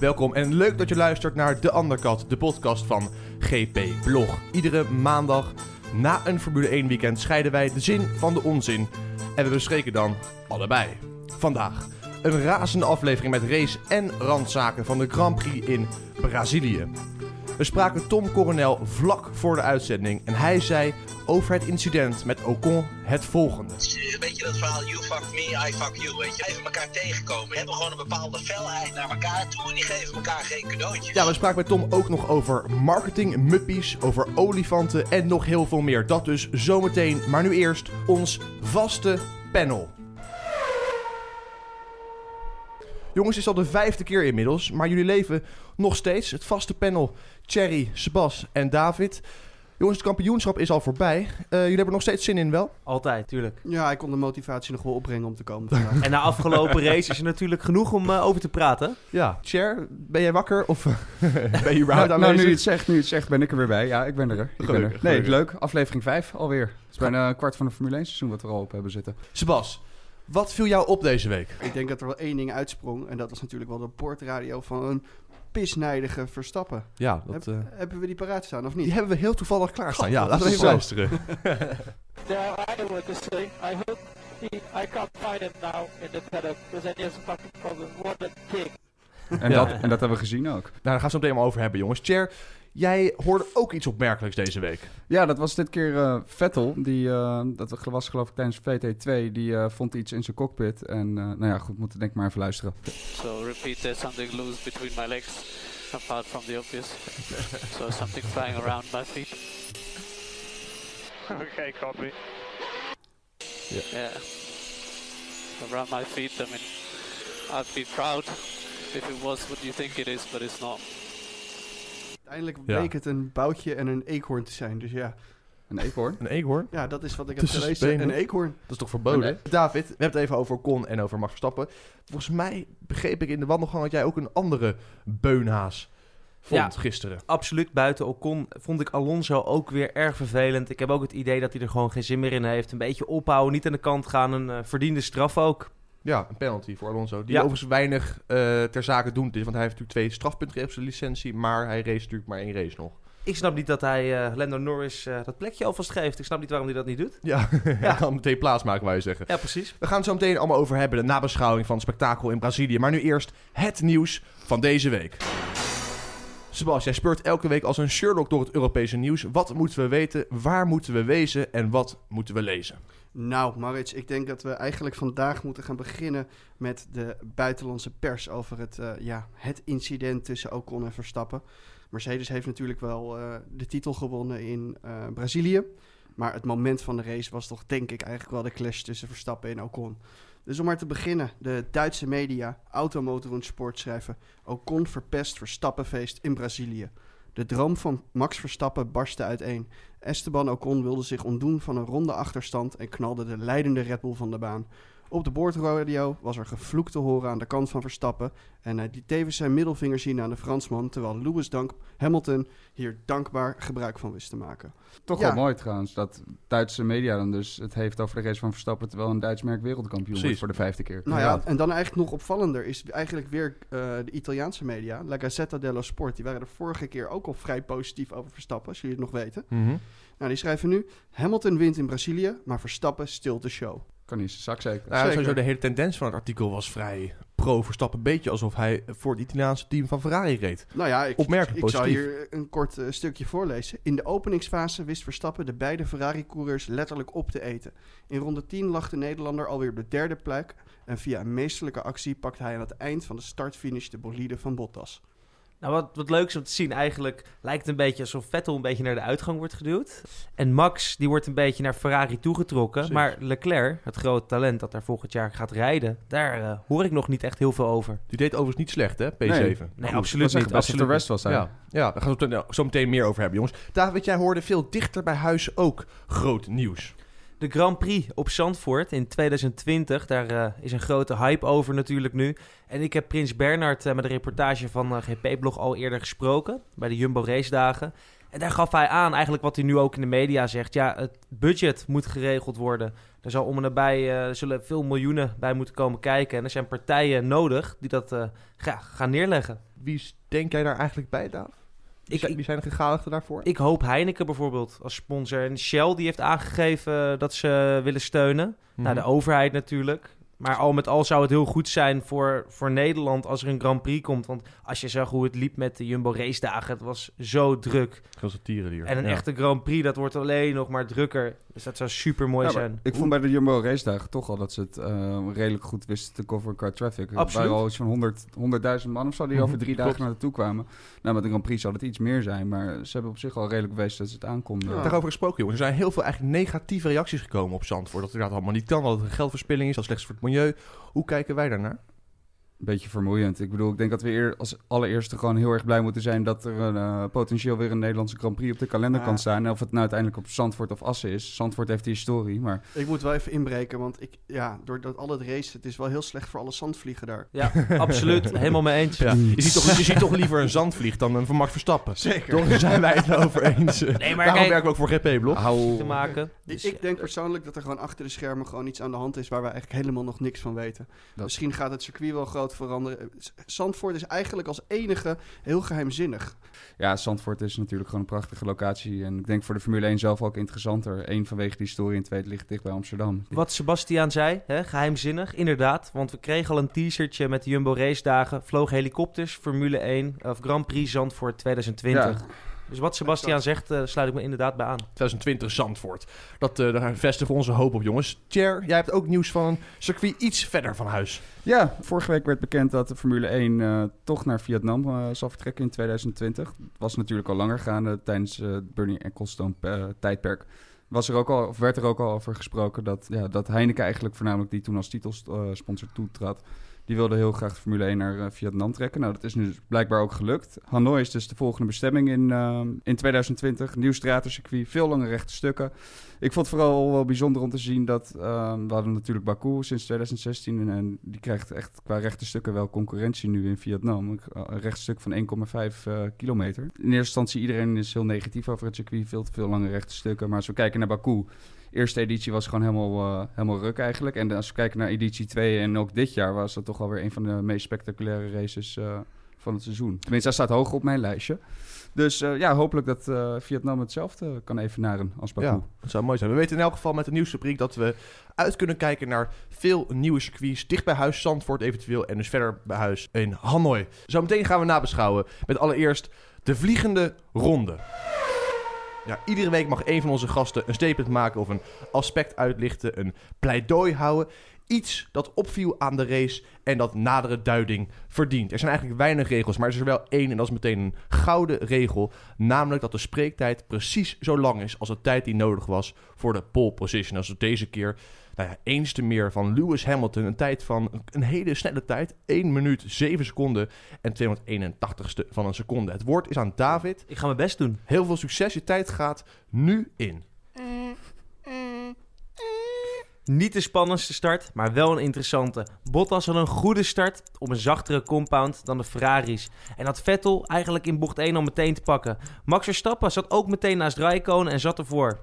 Welkom en leuk dat je luistert naar De Undercut, de podcast van GP Blog. Iedere maandag na een Formule 1 weekend scheiden wij de zin van de onzin en we bespreken dan allebei. Vandaag een razende aflevering met race en randzaken van de Grand Prix in Brazilië. We spraken Tom Coronel vlak voor de uitzending en hij zei over het incident met Ocon het volgende. Weet je dat verhaal, you fuck me, I fuck you, weet je. Even elkaar tegenkomen. We hebben gewoon een bepaalde felheid naar elkaar toe en die geven elkaar geen cadeautjes. Ja, we spraken met Tom ook nog over marketing, muppies, over olifanten en nog heel veel meer. Dat dus zometeen, maar nu eerst ons vaste panel. Jongens, het is al de vijfde keer inmiddels, maar jullie leven nog steeds. Het vaste panel Thierry, Sebas en David. Jongens, het kampioenschap is al voorbij. Eh, jullie hebben er nog steeds zin in, wel? Altijd, tuurlijk. Ja, ik kon de motivatie nog wel opbrengen om te komen vandaag. En na afgelopen race is er natuurlijk genoeg om uh, over te praten. Ja. Cher, ben jij wakker of ben je überhaupt nou, nou, nu je het zegt, nu je het zegt, ben ik er weer bij. Ja, ik ben er. Ik ben er. Nee, gelukkig. leuk. Aflevering 5 alweer. Het is bijna een kwart van het Formule 1 seizoen wat we er al op hebben zitten. Sebas, wat viel jou op deze week? ik denk dat er wel één ding uitsprong. En dat was natuurlijk wel de portradio van een pisnijdige Verstappen. Ja, dat, eh, Hebben we die paraat staan of niet? die hebben we heel toevallig klaarstaan. Ja, God, laten we even zo. luisteren. There, I know what to say. I hope he, I can't find him now in the paddock because then he has a fucking problem. What a dick. En, Ja. dat, en dat hebben we gezien ook. Nou, daar gaan we het zo meteen maar over hebben, jongens. Cher, jij hoorde ook iets opmerkelijks deze week. Ja, dat was dit keer eh, Vettel. Die, eh, dat was geloof ik tijdens VT2. Die eh, vond iets in zijn cockpit. En eh, nou ja, goed, moeten denk ik maar even luisteren. So repeat, there's something loose between my legs, apart from the obvious. so something flying around my feet. okay, copy. Yeah. Yeah. Around my feet. I mean, I'd be proud if it was what you think it is, but it's not. Uiteindelijk Ja. bleek het een boutje en een eekhoorn te zijn. Dus ja, Een eekhoorn. Een eekhoorn? ja dat is wat ik heb Tussen gelezen. benen. Een eekhoorn. Dat is toch verboden? Nee. David, we hebben het even over Con en over Max Verstappen. Volgens mij begreep ik in de wandelgang dat jij ook een andere beunhaas vond Ja. gisteren. Absoluut buiten Ocon vond ik Alonso ook weer erg vervelend. Ik heb ook het idee dat hij er gewoon geen zin meer in heeft. Een beetje ophouden, niet aan de kant gaan. Een eh, verdiende straf ook. Ja, een penalty voor Alonso. Die Ja. overigens weinig eh, ter zake doend is. Want hij heeft natuurlijk twee strafpunten gegeven op zijn licentie. Maar hij race natuurlijk maar één race nog. Ik snap niet dat hij eh Lando Norris eh, dat plekje alvast geeft. Ik snap niet waarom hij dat niet doet. Ja, hij kan meteen plaatsmaken, wou je zeggen. Ja, precies. We gaan het zo meteen allemaal over hebben. De nabeschouwing van het spektakel in Brazilië. Maar nu eerst het nieuws van deze week. Sebas, jij speurt elke week als een Sherlock door het Europese nieuws. Wat moeten we weten? Waar moeten we wezen? En wat moeten we lezen? Nou, Maurits, ik denk dat we eigenlijk vandaag moeten gaan beginnen met de buitenlandse pers over het, eh, ja, het incident tussen Ocon en Verstappen. Mercedes heeft natuurlijk wel eh, de titel gewonnen in eh, Brazilië. Maar het moment van de race was toch denk ik eigenlijk wel de clash tussen Verstappen en Ocon. Dus om maar te beginnen, de Duitse media, Automotor und Sport schrijven... Ocon verpest Verstappenfeest in Brazilië. De droom van Max Verstappen barstte uiteen. Esteban Ocon wilde zich ontdoen van een ronde achterstand en knalde de leidende Red Bull van de baan. Op de boordradio was er gevloek te horen aan de kant van Verstappen en hij liet tevens zijn middelvinger zien aan de Fransman, terwijl Lewis Dank Hamilton hier dankbaar gebruik van wist te maken. Toch Ja. wel mooi trouwens, dat Duitse media dan dus het heeft over de race van Verstappen... terwijl een Duits merk wereldkampioen Precies. wordt voor de vijfde keer. Nou ja, en dan eigenlijk nog opvallender is eigenlijk weer eh, de Italiaanse media, La Gazzetta dello Sport. Die waren de vorige keer ook al vrij positief over Verstappen, als jullie het nog weten. Nou, die schrijven nu, Hamilton wint in Brazilië, maar Verstappen stilt de show. Kan niet zijn zak zeker. Nou, Zeker. sowieso de hele tendens van het artikel was vrij pro-Verstappen. Beetje alsof hij voor het Italiaanse team van Ferrari reed. Nou ja, ik, Opmerkelijk ik zal positief. hier een kort eh, stukje voorlezen. In de openingsfase wist Verstappen de beide Ferrari-coureurs letterlijk op te eten. In ronde 10 lag de Nederlander alweer op de derde plek. En via een meesterlijke actie pakte hij aan het eind van de start-finish de bolide van Bottas. Nou, wat, wat leuk is om te zien, eigenlijk lijkt het een beetje alsof Vettel een beetje naar de uitgang wordt geduwd. En Max, die wordt een beetje naar Ferrari toegetrokken. Precies. Maar Leclerc, het grote talent dat daar volgend jaar gaat rijden, daar eh, hoor ik nog niet echt heel veel over. Die deed overigens niet slecht, hè, P7. Nee. Nee, Goed, absoluut niet. of absoluut the rest was hij. Ja, ja, daar gaan we het zo- zo meteen meer over hebben, jongens. David, jij hoorde veel dichter bij huis ook groot nieuws. De Grand Prix op Zandvoort in 2020, daar eh, is een grote hype over natuurlijk nu. En ik heb Prins Bernhard eh, met een reportage van eh, GP-blog al eerder gesproken, bij de Jumbo Race Dagen. En daar gaf hij aan, eigenlijk wat hij nu ook in de media zegt. Ja, het budget moet geregeld worden. Er zal om en nabij, er zullen veel miljoenen bij moeten komen kijken. En er zijn partijen nodig die dat ja, gaan neerleggen. Wie denk jij daar eigenlijk bij, Daaf? Wie Ik- zijn, wie zijn de gegadigden daarvoor? Ik hoop Heineken bijvoorbeeld als sponsor. En Shell die heeft aangegeven dat ze willen steunen. Nou, de overheid natuurlijk. Maar al met al zou het heel goed zijn voor, voor Nederland als er een Grand Prix komt. Want als je zag hoe het liep met de Jumbo race dagen, het was zo druk. Grote tierenlier. En een Ja. echte Grand Prix, dat wordt alleen nog maar drukker. Dus dat zou super mooi Ja, zijn. ik vond bij de Jumbo race dagen toch al dat ze het eh, redelijk goed wisten te coveren qua traffic. Er Absoluut. waren al iets van 100 100.000 man of zo die Mhm, over drie dagen naartoe kwamen. Nou, met de Grand Prix zal het iets meer zijn, maar ze hebben op zich al redelijk bewezen dat ze het aankonden. Ja. Daarover gesproken, jongens. Er zijn heel veel eigenlijk negatieve reacties gekomen op Zandvoort. Dat het inderdaad allemaal niet kan, dat het een geldverspilling is, dat het slecht is voor het milieu. Hoe kijken wij daarnaar? Een beetje vermoeiend. Ik bedoel, ik denk dat we eer, als allereerste gewoon heel erg blij moeten zijn dat er een, eh, potentieel weer een Nederlandse Grand Prix op de kalender Ja. kan staan. En of het nou uiteindelijk op Zandvoort of Assen is. Zandvoort heeft die historie, maar Ik moet wel even inbreken, want ik, ja, doordat al het race, het is wel heel slecht voor alle zandvliegen daar. Ja, absoluut. Helemaal mee eens. Ja. Je, ziet toch, je ziet toch liever een zandvlieg dan een van Max Verstappen. Zeker. Toch Daar zijn wij het over eens. Nee, maar Daarom kijk- werken we ook voor GP-blog. hou... te maken. Ik, Dus, ik denk persoonlijk dat er gewoon achter de schermen gewoon iets aan de hand is waar we eigenlijk helemaal nog niks van weten. Dat- Misschien gaat het circuit wel groot veranderen. Zandvoort is eigenlijk als enige heel geheimzinnig. Ja, Zandvoort is natuurlijk gewoon een prachtige locatie. En ik denk voor de Formule 1 zelf ook interessanter. Eén vanwege die historie en twee, ligt dicht bij Amsterdam. Wat Sebastiaan zei, hè, geheimzinnig, inderdaad. Want we kregen al een t-shirtje met de Jumbo race dagen. Vloog helikopters, Formule 1, of Grand Prix Zandvoort 2020. Ja. Dus wat Sebastiaan zegt, eh, sluit ik me inderdaad bij aan. 2020 Zandvoort. Dat, eh daar vestigen we onze hoop op, jongens. Tjer, jij hebt ook nieuws van een circuit iets verder van huis. Ja, vorige week werd bekend dat de Formule 1 eh, toch naar Vietnam zal vertrekken in 2020. Het was natuurlijk al langer gaande tijdens eh, het Bernie Ecclestone eh, tijdperk. Was er ook al, of werd er ook al over gesproken dat, ja, dat Heineken eigenlijk voornamelijk die toen als titelsponsor toetrad. Die wilde heel graag de Formule 1 naar eh, Vietnam trekken. Nou, dat is nu dus blijkbaar ook gelukt. Hanoi is dus de volgende bestemming in, eh, in 2020. Nieuw stratencircuit, veel lange rechte stukken. Ik vond het vooral wel bijzonder om te zien dat... eh, we hadden natuurlijk Baku sinds 2016... En, die krijgt echt qua rechte stukken wel concurrentie nu in Vietnam. Een een rechtstuk van 1,5 eh, kilometer. In eerste instantie iedereen is heel negatief over het circuit. Veel te veel lange rechte stukken. Maar als we kijken naar Baku... Eerste editie was gewoon helemaal, eh, helemaal ruk eigenlijk. En als we kijken naar editie 2 en ook dit jaar... was dat toch alweer een van de meest spectaculaire races eh, van het seizoen. Tenminste, hij staat hoger op mijn lijstje. Dus eh, ja, hopelijk dat eh, Vietnam hetzelfde kan evenaren als Baku. Ja, dat zou mooi zijn. We weten in elk geval met de nieuwsrubriek dat we uit kunnen kijken naar veel nieuwe circuits. Dicht bij huis Zandvoort eventueel en dus verder bij huis in Hanoi. Zometeen gaan we nabeschouwen met allereerst de vliegende ronde. Ja, iedere week mag een van onze gasten een statement maken of een aspect uitlichten, een pleidooi houden. Iets dat opviel aan de race en dat nadere duiding verdient. Er zijn eigenlijk weinig regels, maar er is er wel één en dat is meteen een gouden regel. Namelijk dat de spreektijd precies zo lang is als de tijd die nodig was voor de pole position. Dat is deze keer nou ja, eens te meer van Lewis Hamilton. Een tijd van een hele snelle tijd. 1 minuut 7 seconden en 281ste van een seconde. Het woord is aan David. Ik ga mijn best doen. Heel veel succes. Je tijd gaat nu in. Niet de spannendste start, maar wel een interessante. Bottas had een goede start op een zachtere compound dan de Ferraris. En had Vettel eigenlijk in bocht 1 al meteen te pakken. Max Verstappen zat ook meteen naast Raikkonen en zat ervoor.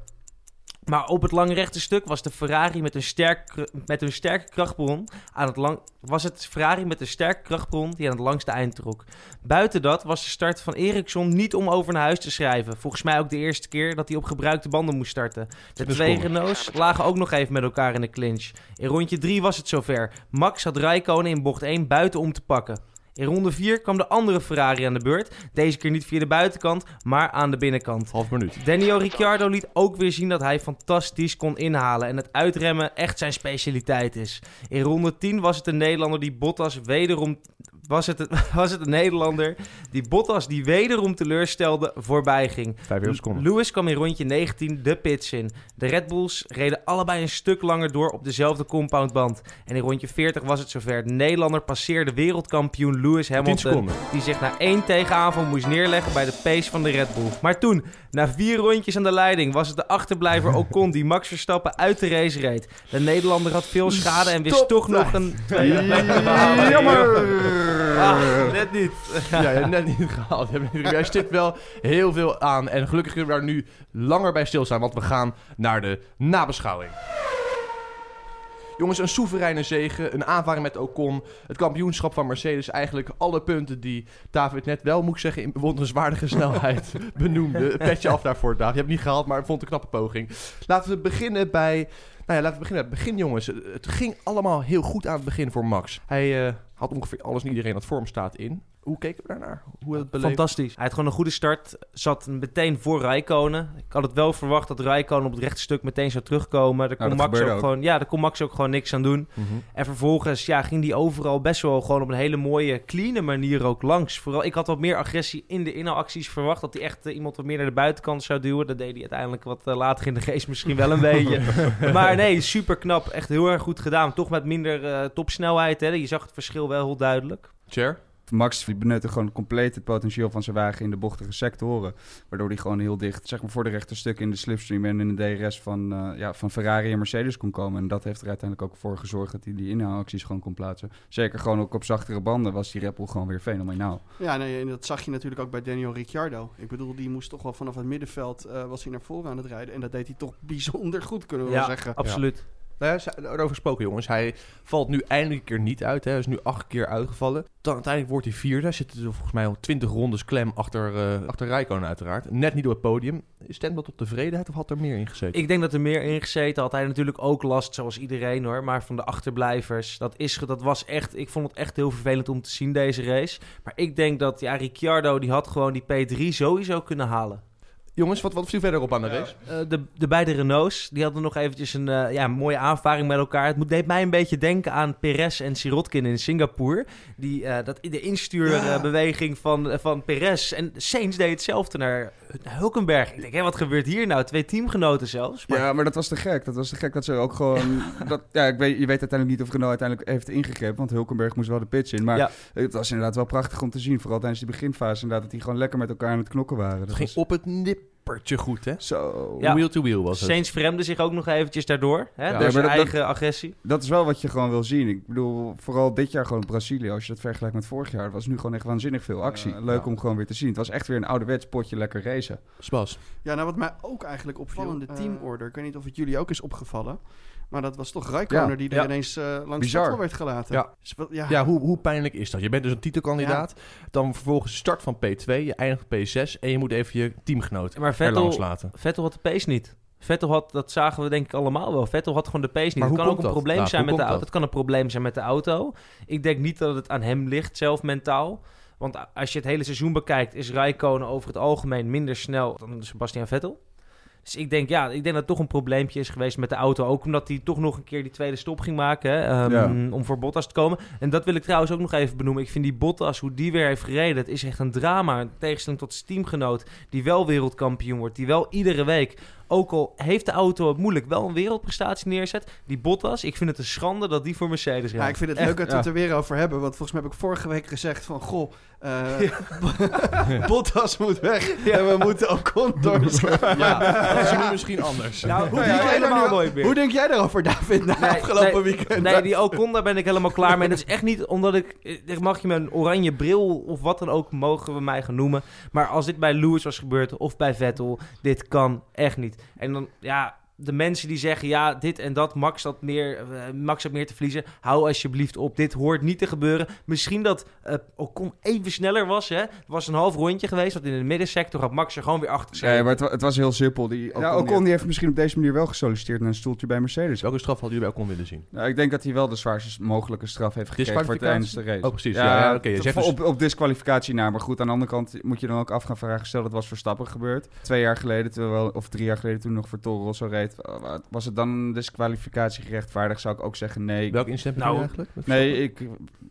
Maar op het lange rechte stuk was de Ferrari met een, sterk, met een sterke krachtbron aan het lang, was het Ferrari met een sterke krachtbron die aan het langste eind trok. Buiten dat was de start van Ericsson niet om over naar huis te schrijven. Volgens mij ook de eerste keer dat hij op gebruikte banden moest starten. De twee. Renaults lagen ook nog even met elkaar in de clinch. In rondje 3 was het zover. Max had Raikkonen in bocht 1 buiten om te pakken. In ronde 4 kwam de andere Ferrari aan de beurt. Deze keer niet via de buitenkant, maar aan de binnenkant. Half minuut. Daniel Ricciardo liet ook weer zien dat hij fantastisch kon inhalen en het uitremmen echt zijn specialiteit is. In ronde 10 was het een Nederlander die Bottas wederom was het, was het een Nederlander die Bottas die wederom teleurstelde voorbij ging. 45 seconden. Lewis kwam in rondje 19 de pits in. De Red Bulls reden allebei een stuk langer door op dezelfde compoundband. En in rondje 40 was het zover. De Nederlander passeerde wereldkampioen Lewis 10 Hamilton. Die zich na één tegenaanval moest neerleggen bij de pace van de Red Bull. Maar toen, na vier rondjes aan de leiding, was het de achterblijver Ocon die Max Verstappen uit de race reed. De Nederlander had veel schade en wist toch nog een. Jammer! Ah, net niet. Ja, je hebt net niet gehaald. Jij stipt wel heel veel aan. En gelukkig kunnen we daar nu langer bij stilstaan, want we gaan naar de nabeschouwing. Jongens, een soevereine zege, een aanvaring met Ocon, het kampioenschap van Mercedes. Eigenlijk alle punten die David net wel, moet ik zeggen, in bewonderenswaardige snelheid benoemde. Petje af daarvoor, David. Je hebt het niet gehaald, maar ik vond het een knappe poging. Laten we beginnen bij... Nou ja, laten we beginnen bij het begin, jongens. Het ging allemaal heel goed aan het begin voor Max. Hij eh, had ongeveer alles en iedereen dat vorm staat in. Hoe keken we daarnaar? Hoe het beleefd? Fantastisch. Hij had gewoon een goede start. Zat meteen voor Rijkonen. Ik had het wel verwacht dat Rijkonen op het rechte stuk meteen zou terugkomen. Daar kon, dat Max ook gewoon, ja, daar kon Max ook gewoon niks aan doen. Mhm. En vervolgens ja, ging die overal best wel gewoon op een hele mooie, clean manier ook langs. Vooral, ik had wat meer agressie in de inhaalacties verwacht. Dat hij echt eh, iemand wat meer naar de buitenkant zou duwen. Dat deed hij uiteindelijk wat eh, later in de race misschien wel een beetje. Maar nee, super knap. Echt heel erg goed gedaan. Toch met minder eh, topsnelheid. Hè. Je zag het verschil wel heel duidelijk. Cher? Max die benutte gewoon compleet het potentieel van zijn wagen in de bochtige sectoren. Waardoor hij gewoon heel dicht, zeg maar voor de rechte stukken in de slipstream en in de DRS van, eh, ja, van Ferrari en Mercedes kon komen. En dat heeft er uiteindelijk ook voor gezorgd dat hij die inhaalacties gewoon kon plaatsen. Zeker gewoon ook op zachtere banden was die Red Bull gewoon weer fenomenaal. Ja, nee, en dat zag je natuurlijk ook bij Daniel Ricciardo. Ik bedoel, die moest toch wel vanaf het middenveld eh, was hij naar voren aan het rijden. En dat deed hij toch bijzonder goed, kunnen we wel zeggen. absoluut. Nou ja, daarover gesproken, jongens. Hij valt nu eindelijk een keer niet uit. Hè. Hij is nu acht keer uitgevallen. Dan uiteindelijk wordt hij vierde. Zitten volgens mij al twintig rondes klem achter, eh achter Rijkonen uiteraard. Net niet door het podium. Stemt dat tot tevredenheid of had er meer in gezeten? Ik denk dat er meer in gezeten had. Hij natuurlijk ook last, zoals iedereen hoor. Maar van de achterblijvers, dat, is, dat was echt... Ik vond het echt heel vervelend om te zien, deze race. Maar ik denk dat, ja, Ricciardo, die had gewoon die P3 sowieso kunnen halen. Jongens, wat, wat viel verder op aan de race? Eh, de, de beide Renaults, die hadden nog eventjes een eh, ja, mooie aanvaring met elkaar. Het moet, deed mij een beetje denken aan Perez en Sirotkin in Singapore. Die, eh, dat, de instuurbeweging van, van Perez. En Sainz deed hetzelfde naar Hulkenberg. Ik denk, hé, wat gebeurt hier nou? Twee teamgenoten zelfs. Maar Ja, maar dat was te gek. Dat was te gek dat ze ook gewoon... dat, ja, ik weet, je weet uiteindelijk niet of Renault uiteindelijk heeft ingegrepen. Want Hulkenberg moest wel de pitch in. Maar Ja. het was inderdaad wel prachtig om te zien. Vooral tijdens die beginfase inderdaad. Dat die gewoon lekker met elkaar aan het knokken waren. Het Dat ging was op het nippertje goed, hè? zo... Ja. Wheel to wheel was het. Sainz verremde zich ook nog eventjes daardoor. Hè, Ja, door zijn dat- eigen agressie. Dat is wel wat je gewoon wil zien. Ik bedoel, vooral dit jaar gewoon Brazilië. Als je dat vergelijkt met vorig jaar. Het was nu gewoon echt waanzinnig veel actie. Ja, Leuk ja. om gewoon weer te zien. Het was echt weer een ouderwets potje lekker racen. Spas. Ja, nou wat mij ook eigenlijk opviel, de Eh, teamorder. Ik weet niet of het jullie ook is opgevallen. Maar dat was toch Rijkonen Ja, die er ja. ineens eh, langs Bizar. Vettel werd gelaten. Ja. Dus ja. Ja, hoe, hoe pijnlijk is dat? Je bent dus een titelkandidaat. Dan vervolgens start van P2. Je eindigt op P6. En je moet even je teamgenoot Maar er Vettel, langs laten. Vettel had de pace niet. Vettel had, dat zagen we denk ik allemaal wel. Vettel had gewoon de pace niet. Maar het kan ook een dat? probleem Ja, zijn met de auto. Het kan een probleem zijn met de auto. Ik denk niet dat het aan hem ligt, zelf mentaal. Want als je het hele seizoen bekijkt, is Rijkonen over het algemeen minder snel dan Sebastian Vettel. Dus ik denk, ja, ik denk dat het toch een probleempje is geweest met de auto. Ook omdat hij toch nog een keer die tweede stop ging maken. Hè, ehm, Ja. Om voor Bottas te komen. En dat wil ik trouwens ook nog even benoemen. Ik vind die Bottas, hoe die weer heeft gereden. Het is echt een drama. In tegenstelling tot zijn teamgenoot. Die wel wereldkampioen wordt. Die wel iedere week, ook al heeft de auto het moeilijk, wel een wereldprestatie neerzet. Die Bottas, ik vind het een schande dat die voor Mercedes Ja, rijdt. ik vind het Echt. leuk dat we ja. het er weer over hebben. Want volgens mij heb ik vorige week gezegd van... Goh, eh, Bottas moet weg. En we moeten ook doorschrijven. Ja, dat is nu misschien anders. Nou, hoe Ja, denk ja, jij helemaal nu- nooit meer? Hoe denk jij daarover, David, na Nee, afgelopen nee, weekend? Nee, die Ocon, daar ben ik helemaal klaar mee. Dat is echt niet omdat ik... Mag je me een oranje bril of wat dan ook, mogen we mij gaan noemen. Maar als dit bij Lewis was gebeurd of bij Vettel, dit kan echt niet. En dan, ja... De mensen die zeggen, ja, dit en dat, Max had meer, eh, Max had meer te verliezen. Hou alsjeblieft op, dit hoort niet te gebeuren. Misschien dat eh Ocon even sneller was, hè. Het was een half rondje geweest, want in de middensector had Max er gewoon weer achter gezeten. Nee, maar het, het was heel simpel. Die, Ocon, ja, die Ocon die heeft misschien op deze manier wel gesolliciteerd naar een stoeltje bij Mercedes. Welke straf hadden jullie bij Ocon willen zien? Nou, ik denk dat hij wel de zwaarste mogelijke straf heeft gekregen voor tijdens de race. Oh, precies. Ja, ja, oké, je zegt dus- op, op disqualificatie na. Maar goed, aan de andere kant moet je dan ook af gaan vragen. Stel dat was Verstappen gebeurd. Twee jaar geleden, terwijl, of drie jaar geleden toen nog voor Toro Rosso reed. Was het dan een disqualificatie gerechtvaardigd? Zou ik ook zeggen nee. Welk incident Nou, eigenlijk? Nee, ik,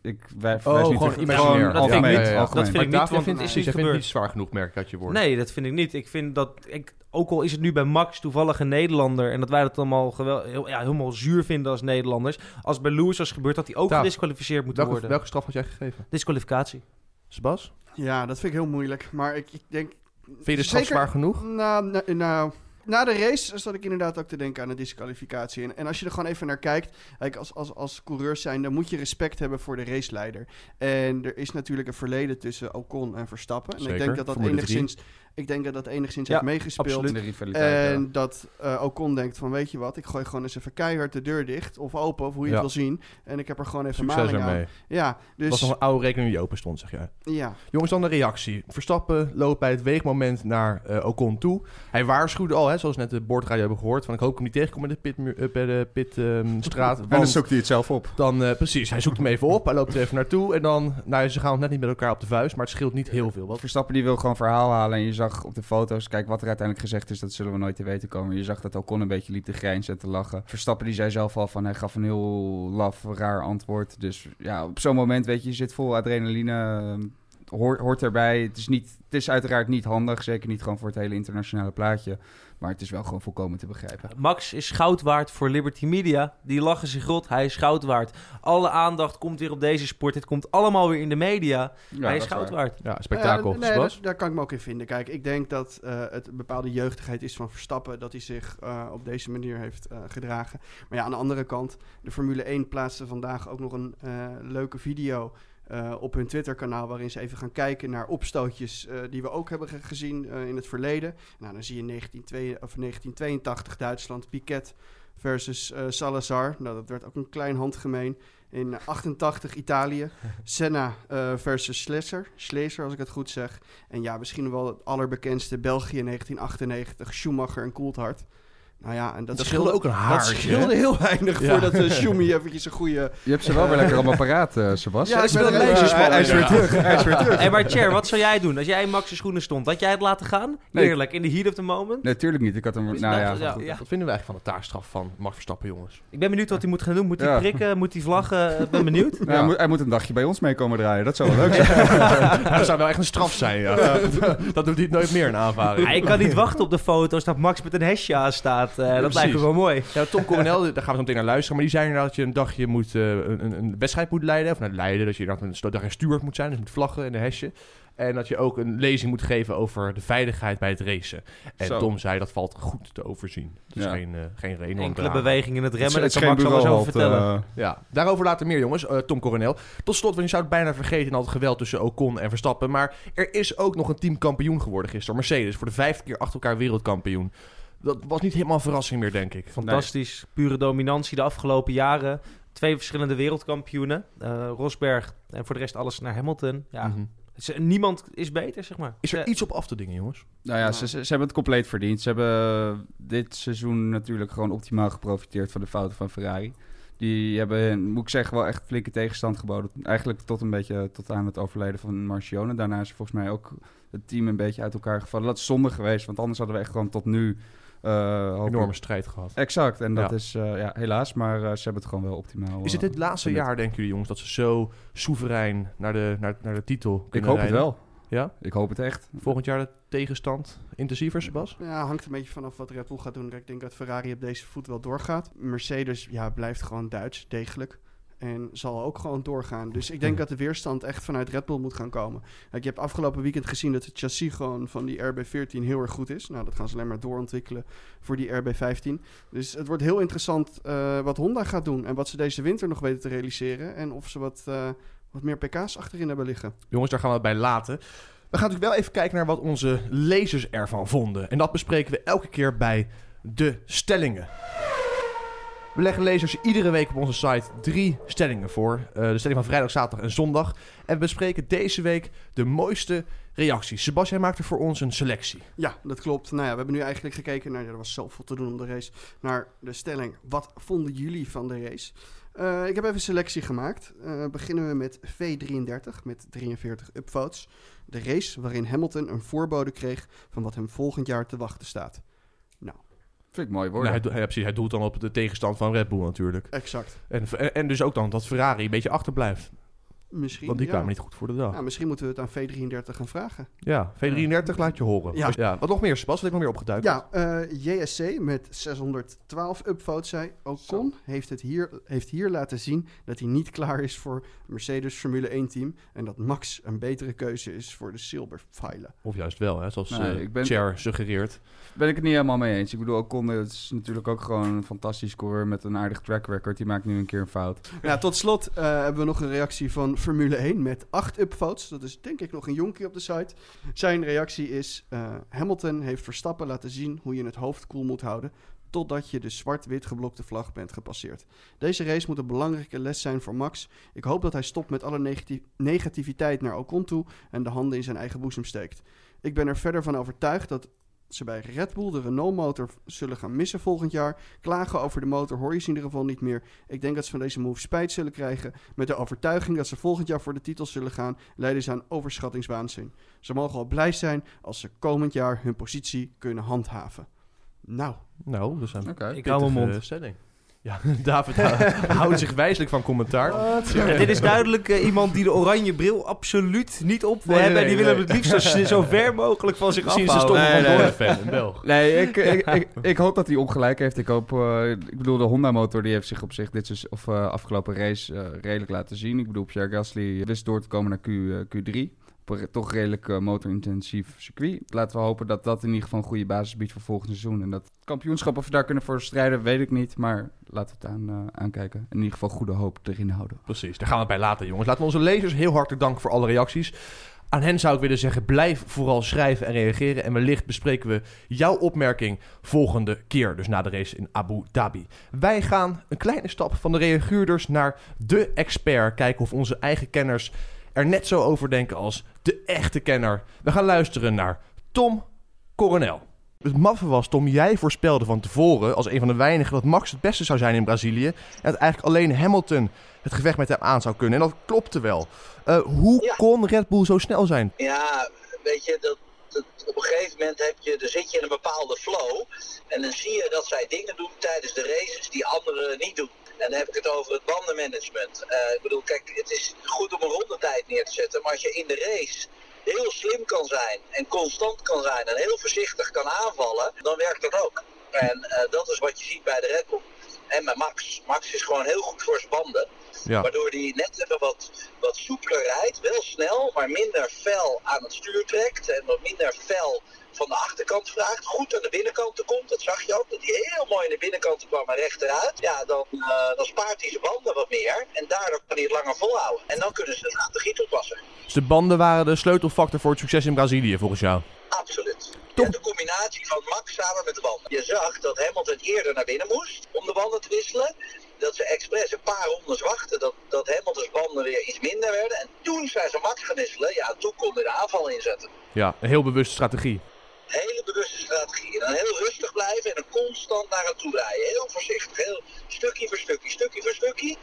ik wij, Oh, wijs niet gewoon imaginair. gewoon Dat vind ik niet. Dat vind ik niet, David want vindt, het is jij niet vindt gebeurd. niet zwaar genoeg, merk uit je woorden. Nee, dat vind ik niet. Ik vind dat, ik, ook al is het nu bij Max toevallig een Nederlander... en dat wij dat allemaal gewel, heel, ja, helemaal zuur vinden als Nederlanders... als bij Lewis was gebeurd, dat hij ook Daaf, gedisqualificeerd moet Welke, worden. welke straf had jij gegeven? Disqualificatie. Sebas? Ja, dat vind ik heel moeilijk. Maar ik, ik denk... Vind je de straf Zeker- zwaar genoeg? Nou, nou, nou, Na de race zat ik inderdaad ook te denken aan de disqualificatie. En, en als je er gewoon even naar kijkt, kijk, als, als, als coureurs zijn, dan moet je respect hebben voor de raceleider. En er is natuurlijk een verleden tussen Ocon en Verstappen. En ik denk dat dat enigszins, ik denk dat dat enigszins Ja, heeft meegespeeld. absoluut. De rivaliteit. En ja. dat eh Ocon denkt van, weet je wat, ik gooi gewoon eens even keihard de deur dicht. Of open, of hoe je Ja. het wil zien. En ik heb er gewoon even Succes maling aan. ermee. Ja, Het dus was nog een oude rekening die open stond, zeg jij. ja. Jongens, dan de reactie. Verstappen loopt bij het weegmoment naar eh, Ocon toe. Hij waarschuwde al, hè, zoals we net de boordradio hebben gehoord... van ik hoop dat ik hem niet tegenkom in de pitmu- eh, bij de pitstraat. En dan zoekt hij het zelf op. Dan, eh, precies, hij zoekt hem even op. Hij loopt er even naartoe. En dan, nou, ze gaan net niet met elkaar op de vuist. Maar het scheelt niet heel veel. Wat Verstappen die wil gewoon verhaal halen. En je zag op de foto's, kijk wat er uiteindelijk gezegd is, dat zullen we nooit te weten komen. Je zag dat Ocon een beetje liep te grijnzen en te lachen. Verstappen die zei zelf al van, hij gaf een heel laf, raar antwoord. Dus ja, op zo'n moment weet je, je zit vol adrenaline, ehm, hoort, hoort erbij. Het is, niet, het is uiteraard niet handig, zeker niet gewoon voor het hele internationale plaatje. Maar het is wel gewoon volkomen te begrijpen. Max is goud waard voor Liberty Media. Die lachen zich rot. Hij is goud waard. Alle aandacht komt weer op deze sport. Het komt allemaal weer in de media. Ja, hij is goud waar. waard. ja, spektakel. Nee, dat- daar kan ik me ook in vinden. Kijk, ik denk dat eh, het een bepaalde jeugdigheid is van Verstappen dat hij zich eh, op deze manier heeft eh, gedragen. Maar ja, aan de andere kant, de Formule 1 plaatste vandaag ook nog een eh, leuke video eh, op hun Twitter-kanaal waarin ze even gaan kijken naar opstootjes eh, die we ook hebben ge- gezien eh, in het verleden. Nou, dan zie je 1982, of 1982 Duitsland, Piquet versus Salazar. Nou, dat werd ook een klein handgemeen. In 88 Italië, Senna versus Schlesser. Schlesser, als ik het goed zeg. En ja, misschien wel het allerbekendste België 1998, Schumacher en Coulthard. Nou ja, en dat, Dat scheelde ook een Dat haartje. scheelde heel weinig Ja. voordat uh, Schumi eventjes een goede... Je hebt ze wel weer lekker allemaal paraat, eh Sebas. Ja, ik is ben wel een lijstjesman. hij, hij is weer terug. Hij is weer terug. Hey, maar Cher, wat zou jij doen als jij in Max' schoenen stond? Had jij het laten gaan? Nee. Eerlijk, in de heat of the moment? Natuurlijk niet. Ik had hem... Nou ja, Ja, Goed, ja. Wat vinden we eigenlijk van de taakstraf van Max Verstappen, jongens? Ik ben benieuwd wat hij moet gaan doen. Moet hij Ja. prikken? Moet hij vlaggen? Ik ben benieuwd. Nou, hij, moet, hij moet een dagje bij ons mee komen draaien. Dat zou wel leuk zijn. dat zou wel echt een straf zijn, ja. dat doet hij nooit meer in aanvaring. Ik kan niet wachten op de foto's dat Max met een hesje aan staat. Eh, dat precies. lijkt me wel mooi. Ja, Tom Coronel, daar gaan we zo meteen naar luisteren. Maar die zei inderdaad dat je een dagje moet, eh, een, een, een wedstrijd moet leiden. Of nou, leiden, dat je inderdaad een steward moet zijn. Dus met vlaggen en een hesje. En dat je ook een lezing moet geven over de veiligheid bij het racen. En Zo. Tom zei dat valt goed te overzien. Dus Ja. geen, eh geen enorm Enkele beweging in het remmen. Dat is kan geen Max alles over vertellen. Ja, daarover later meer jongens. Eh, Tom Coronel. Tot slot, want je zou het bijna vergeten in al het geweld tussen Ocon en Verstappen. Maar er is ook nog een team kampioen geworden gisteren. Mercedes, voor de vijfde keer achter elkaar wereldkampioen. Dat was niet helemaal een verrassing meer, denk ik. Fantastisch. Pure dominantie de afgelopen jaren. Twee verschillende wereldkampioenen. Eh, Rosberg en voor de rest alles naar Hamilton. Ja, Mhm. niemand is beter, zeg maar. Is er Ze- iets op af te dingen, jongens? Nou ja, ze, ze, ze hebben het compleet verdiend. Ze hebben dit seizoen natuurlijk gewoon optimaal geprofiteerd van de fouten van Ferrari. Die hebben, moet ik zeggen, wel echt flinke tegenstand geboden. Eigenlijk tot een beetje tot aan het overlijden van Marcione. Daarna is volgens mij ook het team een beetje uit elkaar gevallen. Dat is zonde geweest, want anders hadden we echt gewoon tot nu... eh, Enorme strijd gehad. Exact, en dat Ja. is eh, ja, helaas, maar eh, ze hebben het gewoon wel optimaal. Is het dit laatste jaar, denken jullie jongens, dat ze zo soeverein naar de, naar, naar de titel Ik kunnen hoop het wel. Ja? Ik hoop het echt. Volgend jaar de tegenstand intensiever, Sebas? Ja, hangt een beetje vanaf wat Red Bull gaat doen. Ik denk dat Ferrari op deze voet wel doorgaat. Mercedes ja, blijft gewoon Duits, degelijk. En zal ook gewoon doorgaan. Dus ik denk dat de weerstand echt vanuit Red Bull moet gaan komen. Kijk, je hebt afgelopen weekend gezien dat het chassis gewoon van die RB14 heel erg goed is. Nou, dat gaan ze alleen maar doorontwikkelen voor die RB15. Dus het wordt heel interessant eh, wat Honda gaat doen. En wat ze deze winter nog weten te realiseren. En of ze wat, eh, wat meer pk's achterin hebben liggen. Jongens, daar gaan we het bij laten. We gaan natuurlijk wel even kijken naar wat onze lezers ervan vonden. En dat bespreken we elke keer bij de stellingen. We leggen lezers iedere week op onze site drie stellingen voor. Eh, de stelling van vrijdag, zaterdag en zondag. En we bespreken deze week de mooiste reacties. Sebastian maakte voor ons een selectie. Ja, dat klopt. Nou ja, we hebben nu eigenlijk gekeken naar, er was zoveel te doen om de race, naar de stelling. Wat vonden jullie van de race? Eh, ik heb even een selectie gemaakt. Eh, beginnen we met V33 met 43 upvotes. De race waarin Hamilton een voorbode kreeg van wat hem volgend jaar te wachten staat. Vind ik mooi Nou, worden. hij, ja, precies, hij doelt dan op de tegenstand van Red Bull natuurlijk. Exact. En, en, en dus ook dan dat Ferrari een beetje achterblijft. Misschien. Want die ja. kwamen niet goed voor de dag. Nou, misschien moeten we het aan V33 gaan vragen. Ja, V33 laat je horen. Ja. Ja. Wat nog meer, Sebas? Wat heb ik nog meer opgeduikt? Ja, eh, JSC met 612 upvotes zei... Ocon heeft, het hier, heeft hier laten zien dat hij niet klaar is voor Mercedes Formule 1 team... en dat Max een betere keuze is voor de Silberpfeilen. Of juist wel, hè? zoals Nee, eh, ik ben- Cher suggereert. Ben ik het niet helemaal mee eens. Ik bedoel, Ocon is natuurlijk ook gewoon een fantastisch scorer met een aardig track record. Die maakt nu een keer een fout. Ja, tot slot eh, hebben we nog een reactie van Formule 1 met 8 upvotes. Dat is denk ik nog een jonkie op de site. Zijn reactie is... eh, Hamilton heeft Verstappen laten zien hoe je het hoofd koel moet houden... totdat je de zwart-wit geblokte vlag bent gepasseerd. Deze race moet een belangrijke les zijn voor Max. Ik hoop dat hij stopt met alle negati- negativiteit naar Ocon toe... en de handen in zijn eigen boezem steekt. Ik ben er verder van overtuigd dat ze bij Red Bull de Renault-motor zullen gaan missen volgend jaar. Klagen over de motor hoor je ze in ieder geval niet meer. Ik denk dat ze van deze move spijt zullen krijgen. Met de overtuiging dat ze volgend jaar voor de titel zullen gaan, leiden ze aan overschattingswaanzin. Ze mogen al blij zijn als ze komend jaar hun positie kunnen handhaven. Nou, Nou, een Oké. Ik hou mijn mond. stelling. Ja, David hou- houdt zich wijselijk van commentaar. Ja, dit is duidelijk eh, iemand die de oranje bril absoluut niet op wil Nee, hebben. en die wil nee. hem het liefst zo, zo ver mogelijk van zich Misschien is de afhouden. stomme Nee, van nee. Doorn fan, een Belg. Nee, ik, ik, ik, ik hoop dat hij ongelijk heeft. Ik hoop, eh, ik bedoel, de Honda-motor die heeft zich op zich dit seizoen- of eh, afgelopen race eh, redelijk laten zien. Ik bedoel, Pierre Gasly wist door te komen naar Q, eh, Q3. Toch redelijk eh, motorintensief circuit. Laten we hopen dat dat in ieder geval een goede basis biedt voor volgend seizoen. En dat kampioenschap, of we daar kunnen voor strijden, weet ik niet. Maar laten we het aan, eh, aankijken. In ieder geval goede hoop erin houden. Precies, daar gaan we bij laten, jongens. Laten we onze lezers heel hartelijk danken voor alle reacties. Aan hen zou ik willen zeggen, blijf vooral schrijven en reageren. En wellicht bespreken we jouw opmerking volgende keer. Dus na de race in Abu Dhabi. Wij gaan een kleine stap van de reaguurders naar de expert. Kijken of onze eigen kenners er net zo over denken als de echte kenner. We gaan luisteren naar Tom Coronel. Het maffe was, Tom, jij voorspelde van tevoren als een van de weinigen dat Max het beste zou zijn in Brazilië. En dat eigenlijk alleen Hamilton het gevecht met hem aan zou kunnen. En dat klopte wel. Eh, hoe Ja. kon Red Bull zo snel zijn? Ja, weet je, dat, dat, op een gegeven moment heb je, dan zit je in een bepaalde flow. En dan zie je dat zij dingen doen tijdens de races die anderen niet doen. En dan heb ik het over het bandenmanagement. Eh, ik bedoel, kijk, het is goed om een rondetijd neer te zetten. Maar als je in de race heel slim kan zijn en constant kan zijn en heel voorzichtig kan aanvallen, dan werkt dat ook. En eh, dat is wat je ziet bij de Red Bull. En met Max. Max is gewoon heel goed voor zijn banden. Ja. Waardoor hij net even wat, wat soepeler rijdt. Wel snel, maar minder fel aan het stuur trekt. En wat minder fel van de achterkant vraagt. Goed aan de binnenkant komt. Dat zag je ook. Dat hij heel mooi aan de binnenkant kwam en rechteruit. Ja, dan, eh, dan spaart hij zijn banden wat meer. En daardoor kan hij het langer volhouden. En dan kunnen ze de strategie toepassen. Dus de banden waren de sleutelfactor voor het succes in Brazilië, volgens jou. Absoluut. Toch- de combinatie van Max samen met de banden. Je zag dat Hamilton eerder naar binnen moest om de banden te wisselen. Dat ze expres een paar rondes wachten dat, dat Hamilton's banden weer iets minder werden. En toen zijn ze Max gaan wisselen. Ja, toen kon hij de aanval inzetten. Ja, een heel bewuste strategie. Hele bewuste strategie. En dan heel rustig blijven en dan constant naar hem toe rijden. Heel voorzichtig. Heel stukje voor stukje, stukje voor stukje.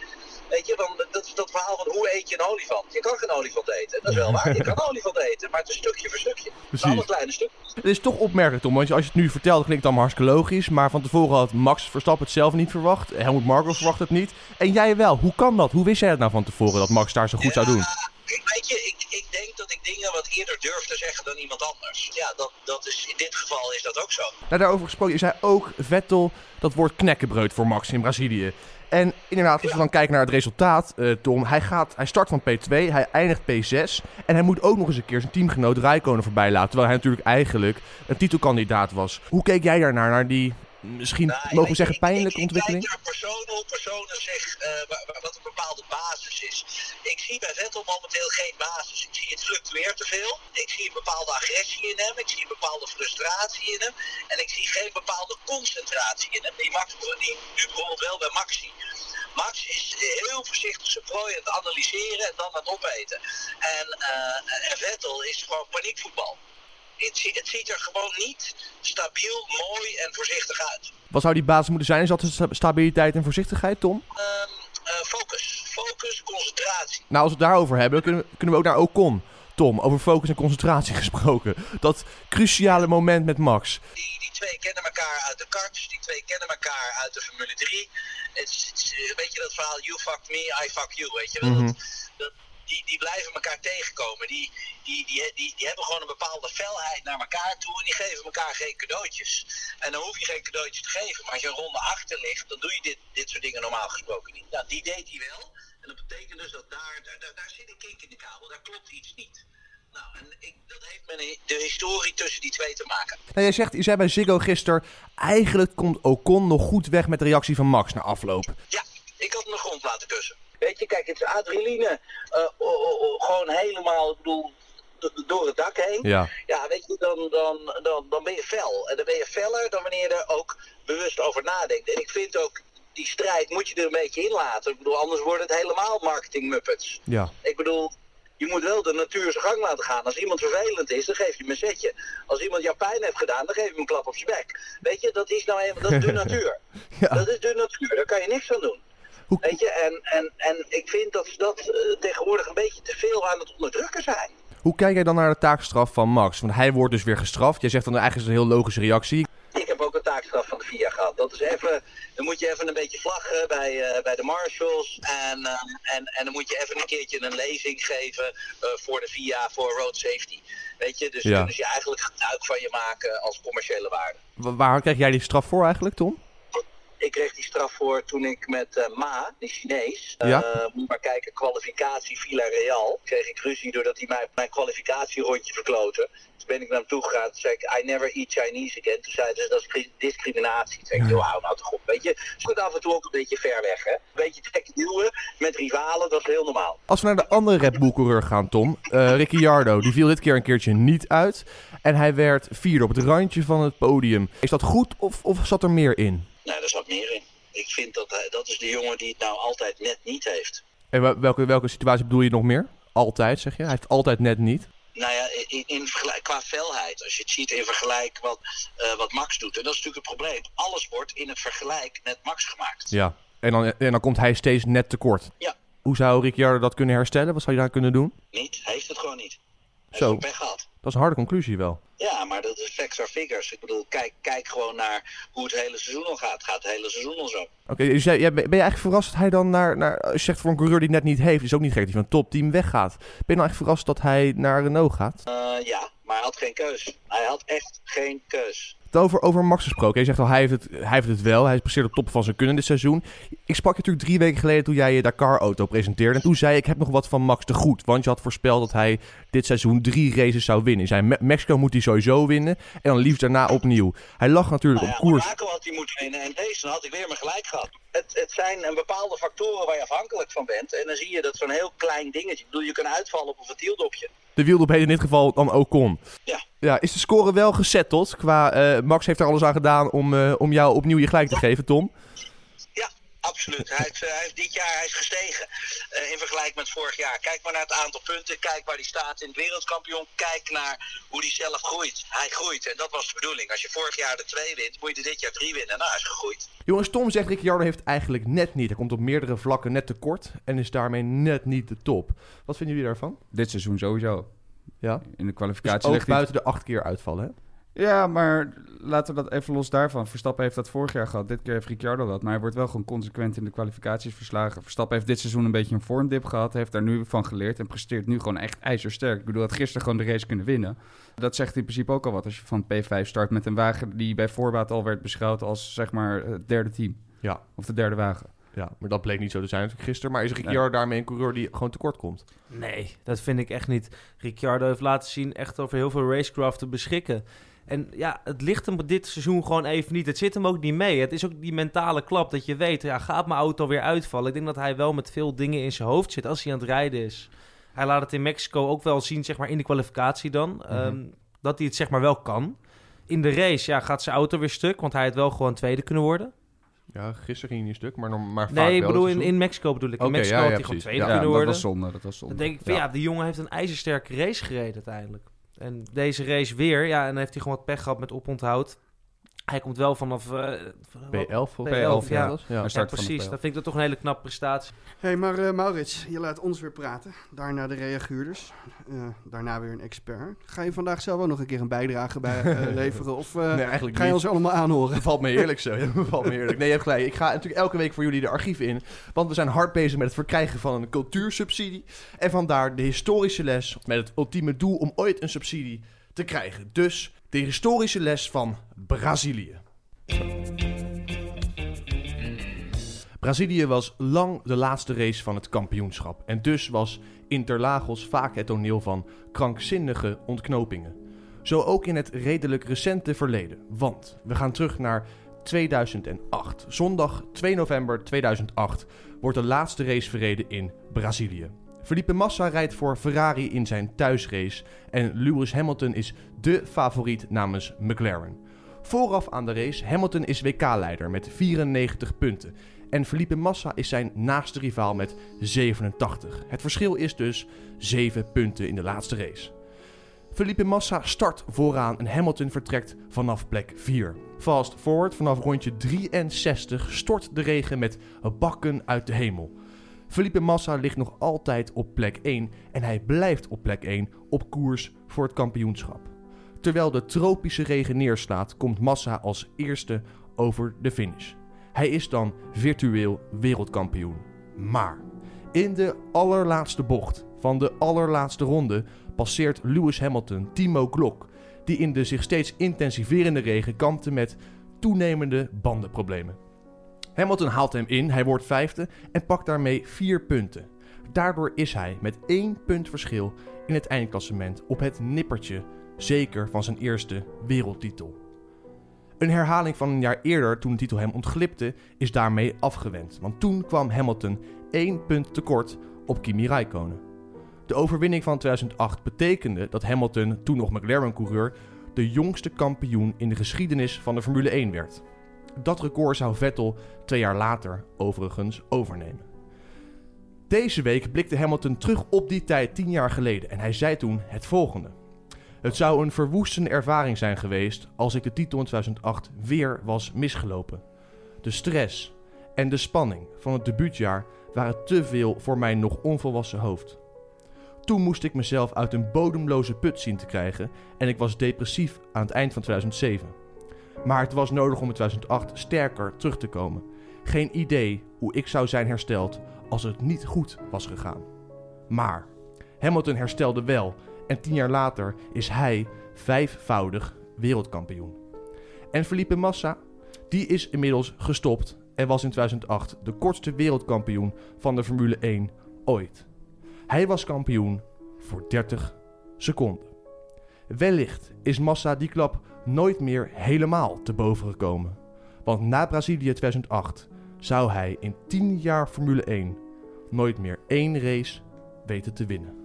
Weet je, dan, dat is dat verhaal van hoe eet je een olifant. Je kan geen olifant eten. Dat is wel waar. Je kan een olifant eten, maar het is stukje voor stukje. Precies. Alle kleine stukjes. Het is toch opmerkelijk, Tom. Want als je het nu vertelt, klinkt het allemaal hartstikke logisch. Maar van tevoren had Max Verstappen het zelf niet verwacht. Helmut Marko verwacht het niet. En jij wel. Hoe kan dat? Hoe wist jij het nou van tevoren dat Max daar zo goed zou doen? Ik, weet je, ik denk dat ik dingen wat eerder durf te zeggen dan iemand anders. Ja, dat, dat is, in dit geval is dat ook zo. Nou, daarover gesproken, je zei ook Vettel dat wordt knekkenbreud voor Max in Brazilië. En inderdaad, als we dan kijken naar het resultaat, eh, Tom, hij, gaat, hij start van P2, hij eindigt P6. En hij moet ook nog eens een keer zijn teamgenoot Rijkonen voorbij laten. Terwijl hij natuurlijk eigenlijk een titelkandidaat was. Hoe keek jij daarnaar, naar die misschien, Nou, mogen we weet zeggen, ik- pijnlijke ik, ontwikkeling? Ik kijk naar personen, hoe personen zich, eh, wa- wa- wat een bepaalde basis is. Ik zie bij Vettel momenteel geen basis. Ik zie het fluctueert te veel. Ik zie een bepaalde agressie in hem. Ik zie een bepaalde frustratie in hem. En ik zie geen bepaalde concentratie in hem. Die, Max, die nu bijvoorbeeld wel bij Max zie. Max is heel voorzichtig zijn prooi aan het analyseren en dan aan het opeten. En, eh, en Vettel is gewoon paniekvoetbal. Het, het ziet er gewoon niet stabiel, mooi en voorzichtig uit. Wat zou die basis moeten zijn? Is dat sta- stabiliteit en voorzichtigheid, Tom? Ehm, eh, focus. Focus, concentratie. Nou, als we het daarover hebben, kunnen, we- kunnen we ook naar Ocon. Tom, over focus en concentratie gesproken. Dat cruciale moment met Max. Die, die twee kennen elkaar uit de karts, die twee kennen elkaar uit de Formule 3. Het is, het is, eh, weet je dat verhaal, you fuck me, I fuck you, weet je wel. Mhm. dat, dat, die, die blijven elkaar tegenkomen. Die, die, die, die, die hebben gewoon een bepaalde felheid naar elkaar toe en die geven elkaar geen cadeautjes. En dan hoef je geen cadeautjes te geven. Maar als je een ronde achter ligt, dan doe je dit, dit soort dingen normaal gesproken niet. Nou, die deed hij wel. En dat betekent dus dat daar, daar, daar, zit een kink in de kabel. Daar klopt iets niet. Nou, en ik, dat heeft met de historie tussen die twee te maken. Nou, jij, zegt, je zei bij Ziggo gisteren, eigenlijk komt Ocon nog goed weg met de reactie van Max na afloop. Ja, ik had hem de grond laten kussen. Weet je, kijk, het is adrenaline eh, gewoon helemaal, ik bedoel, d- door het dak heen. Ja. Ja, weet je, dan, dan, dan, dan ben je fel. En dan ben je feller dan wanneer je er ook bewust over nadenkt. En ik vind ook, die strijd moet je er een beetje in laten. Ik bedoel, anders wordt het helemaal marketing muppets. Ja. Ik bedoel, je moet wel de natuur zijn gang laten gaan. Als iemand vervelend is, dan geef je hem een setje. Als iemand jou pijn heeft gedaan, dan geef je hem een klap op zijn bek. Weet je, dat is nou eenmaal, dat is de natuur. Ja. Dat is de natuur, daar kan je niks aan doen. Hoe- Weet je, en, en, en ik vind dat ze dat eh, tegenwoordig een beetje te veel aan het onderdrukken zijn. Hoe kijk jij dan naar de taakstraf van Max? Want hij wordt dus weer gestraft. Jij zegt dan eigenlijk is een heel logische reactie. Ik heb ook een taakstraf van de VIA gehad. Dat is even, dan moet je even een beetje vlaggen bij, eh, bij de marshals. En, eh, en, en dan moet je even een keertje een lezing geven voor de VIA voor road safety. Weet je, dus Ja. kunnen ze je eigenlijk gebruik van je maken als commerciële waarde. Wa- Waar krijg jij die straf voor eigenlijk, Tom? Ik kreeg die straf voor toen ik met eh, Ma, die Chinees, eh, Ja. moet maar kijken, kwalificatie Villarreal. Kreeg ik ruzie doordat hij mij mijn kwalificatierondje verkloten. Toen ben ik naar hem toe gegaan. Toen zei ik, I never eat Chinese again. Toen zeiden ze, dat is cri- discriminatie. Toen zei ik, joh, hou nou toch op. Weet je, ze moet af en toe ook een beetje ver weg, hè. Een beetje trekken duwen met rivalen, dat is heel normaal. Als we naar de andere Red Bull coureur gaan, Tom. eh Ricciardo, die viel dit keer een keertje niet uit. En hij werd vierde op het randje van het podium. Is dat goed of, of zat er meer in? Nou, daar zat meer in. Ik vind dat hij, dat is de jongen die het nou altijd net niet heeft. En wel- welke, welke situatie bedoel je nog meer? Altijd, zeg je? Hij heeft altijd net niet. Nou ja, in, in vergelijk, qua felheid, als je het ziet in vergelijk wat, eh, wat Max doet. En dat is natuurlijk het probleem. Alles wordt in het vergelijk met Max gemaakt. Ja. En dan, en dan komt hij steeds net tekort. Ja. Hoe zou Ricciardo dat kunnen herstellen? Wat zou je daar kunnen doen? Niet, hij heeft het gewoon niet. Zo. pech gehad. Dat is een harde conclusie wel. Ja, maar dat is facts are figures. Ik bedoel, kijk, kijk gewoon naar hoe het hele seizoen al gaat. Gaat het hele seizoen al zo. Oké, dus jij, jij- ben je eigenlijk verrast dat hij dan naar, naar... Als je zegt voor een coureur die het net niet heeft, is ook niet gek dat hij van het topteam weggaat. Ben je nou echt verrast dat hij naar Renault gaat? Eh, ja, maar hij had geen keus. Hij had echt geen keus. Over, over Max gesproken. Je zegt al, hij heeft, het, hij heeft het wel. Hij presteert op top van zijn kunnen dit seizoen. Ik sprak je natuurlijk drie weken geleden toen jij je Dakar-auto presenteerde. En toen zei ik, ik heb nog wat van Max te goed. Want je had voorspeld dat hij dit seizoen drie races zou winnen. Je zei, Me- Mexico moet hij sowieso winnen. En dan liefst daarna opnieuw. Hij lag natuurlijk Nou op ja, koers. Monaco had hij moeten winnen en deze had ik weer mijn gelijk gehad. Het, het zijn een bepaalde factoren waar je afhankelijk van bent. En dan zie je dat zo'n heel klein dingetje. Ik bedoel, je kan uitvallen op een ventieldopje. De wieldop heet in dit geval dan Ocon. Ja. Ja, is de score wel gesetteld? Qua, eh, Max heeft er alles aan gedaan om, eh, om jou opnieuw je gelijk te geven, Tom. Ja, absoluut. Hij heeft, eh, hij heeft dit jaar hij is gestegen in vergelijking met vorig jaar. Kijk maar naar het aantal punten. Kijk waar hij staat in het wereldkampioen. Kijk naar hoe hij zelf groeit. Hij groeit en dat was de bedoeling. Als je vorig jaar de twee wint, moet je dit jaar drie winnen. Nou, hij is gegroeid. Jongens, Tom zegt Ricciardo heeft eigenlijk net niet. Hij komt op meerdere vlakken net tekort en is daarmee net niet de top. Wat vinden jullie daarvan? Dit seizoen sowieso. Ja. In de Dus kwalificatie ook ligt buiten de acht keer uitvallen, hè? Ja, maar laten we dat even los daarvan. Verstappen heeft dat vorig jaar gehad. Dit keer heeft Ricciardo dat. Maar hij wordt wel gewoon consequent in de kwalificaties verslagen. Verstappen heeft dit seizoen een beetje een vormdip gehad. Heeft daar nu van geleerd en presteert nu gewoon echt ijzersterk. Ik bedoel, had gisteren gewoon de race kunnen winnen. Dat zegt in principe ook al wat als je van P5 start met een wagen die bij voorbaat al werd beschouwd als zeg maar het derde team. Ja. Of de derde wagen. Ja, maar dat bleek niet zo te zijn natuurlijk gisteren. Maar is Ricciardo daarmee een coureur die gewoon tekort komt? Nee, dat vind ik echt niet. Ricciardo heeft laten zien echt over heel veel racecraft te beschikken. En ja, het ligt hem dit seizoen gewoon even niet. Het zit hem ook niet mee. Het is ook die mentale klap dat je weet, ja, gaat mijn auto weer uitvallen? Ik denk dat hij wel met veel dingen in zijn hoofd zit als hij aan het rijden is. Hij laat het in Mexico ook wel zien, zeg maar, in de kwalificatie dan. ehm, dat hij het zeg maar wel kan. In de race ja, gaat zijn auto weer stuk, want hij had wel gewoon tweede kunnen worden. Ja, gisteren ging hij een stuk, maar, maar vaak Nee, ik bedoel in, in Mexico bedoel ik. In Mexico ja, had hij gewoon tweede Ja, kunnen dat worden. was zonde. Dat was zonde. Dan denk ik van Ja. ja. de jongen heeft een ijzersterke race gereden uiteindelijk. En deze race weer, ja, en dan heeft hij gewoon wat pech gehad met oponthoud. Hij komt wel vanaf... eh, B11 of B11, ja. precies. Dat vind ik toch een hele knappe prestatie. Hé, hey, maar eh, Maurits, je laat ons weer praten. Daarna de reaguurders. Eh, daarna weer een expert. Ga je vandaag zelf ook nog een keer een bijdrage bij leveren? Of eh, Nee, eigenlijk ga je niet. ons allemaal aanhoren? Dat valt me heerlijk zo. Dat valt me heerlijk. Nee, je hebt gelijk. Ik ga natuurlijk elke week voor jullie de archieven in. Want we zijn hard bezig met het verkrijgen van een cultuursubsidie. En vandaar de historische les met het ultieme doel om ooit een subsidie te krijgen. Dus de historische les van Brazilië. Brazilië was lang de laatste race van het kampioenschap. En dus was Interlagos vaak het toneel van krankzinnige ontknopingen. Zo ook in het redelijk recente verleden. Want we gaan terug naar 2008. Zondag 2 november 2008 wordt de laatste race verreden in Brazilië. Felipe Massa rijdt voor Ferrari in zijn thuisrace en Lewis Hamilton is dé favoriet namens McLaren. Vooraf aan de race, Hamilton is WK-leider met 94 punten en Felipe Massa is zijn naaste rivaal met 87. Het verschil is dus 7 punten in de laatste race. Felipe Massa start vooraan en Hamilton vertrekt vanaf plek 4. Fast forward, vanaf rondje 63 stort de regen met bakken uit de hemel. Felipe Massa ligt nog altijd op plek 1 en hij blijft op plek 1 op koers voor het kampioenschap. Terwijl de tropische regen neerslaat, komt Massa als eerste over de finish. Hij is dan virtueel wereldkampioen. Maar in de allerlaatste bocht van de allerlaatste ronde passeert Lewis Hamilton Timo Glock, die in de zich steeds intensiverende regen kampte met toenemende bandenproblemen. Hamilton haalt hem in, hij wordt vijfde en pakt daarmee vier punten. Daardoor is hij met één punt verschil in het eindklassement op het nippertje zeker van zijn eerste wereldtitel. Een herhaling van een jaar eerder, toen de titel hem ontglipte, is daarmee afgewend. Want toen kwam Hamilton één punt tekort op Kimi Räikkönen. De overwinning van 2008 betekende dat Hamilton, toen nog McLaren-coureur, de jongste kampioen in de geschiedenis van de Formule 1 werd. Dat record zou Vettel twee jaar later overigens overnemen. Deze week blikte Hamilton terug op die tijd tien jaar geleden en hij zei toen het volgende. Het zou een verwoestende ervaring zijn geweest als ik de titel in 2008 weer was misgelopen. De stress en de spanning van het debuutjaar waren te veel voor mijn nog onvolwassen hoofd. Toen moest ik mezelf uit een bodemloze put zien te krijgen en ik was depressief aan het eind van 2007. Maar het was nodig om in 2008 sterker terug te komen. Geen idee hoe ik zou zijn hersteld als het niet goed was gegaan. Maar Hamilton herstelde wel en tien jaar later is hij vijfvoudig wereldkampioen. En Felipe Massa, die is inmiddels gestopt en was in 2008 de kortste wereldkampioen van de Formule 1 ooit. Hij was kampioen voor 30 seconden. Wellicht is Massa die klap nooit meer helemaal te boven gekomen. Want na Brazilië 2008 zou hij in 10 jaar Formule 1 nooit meer één race weten te winnen.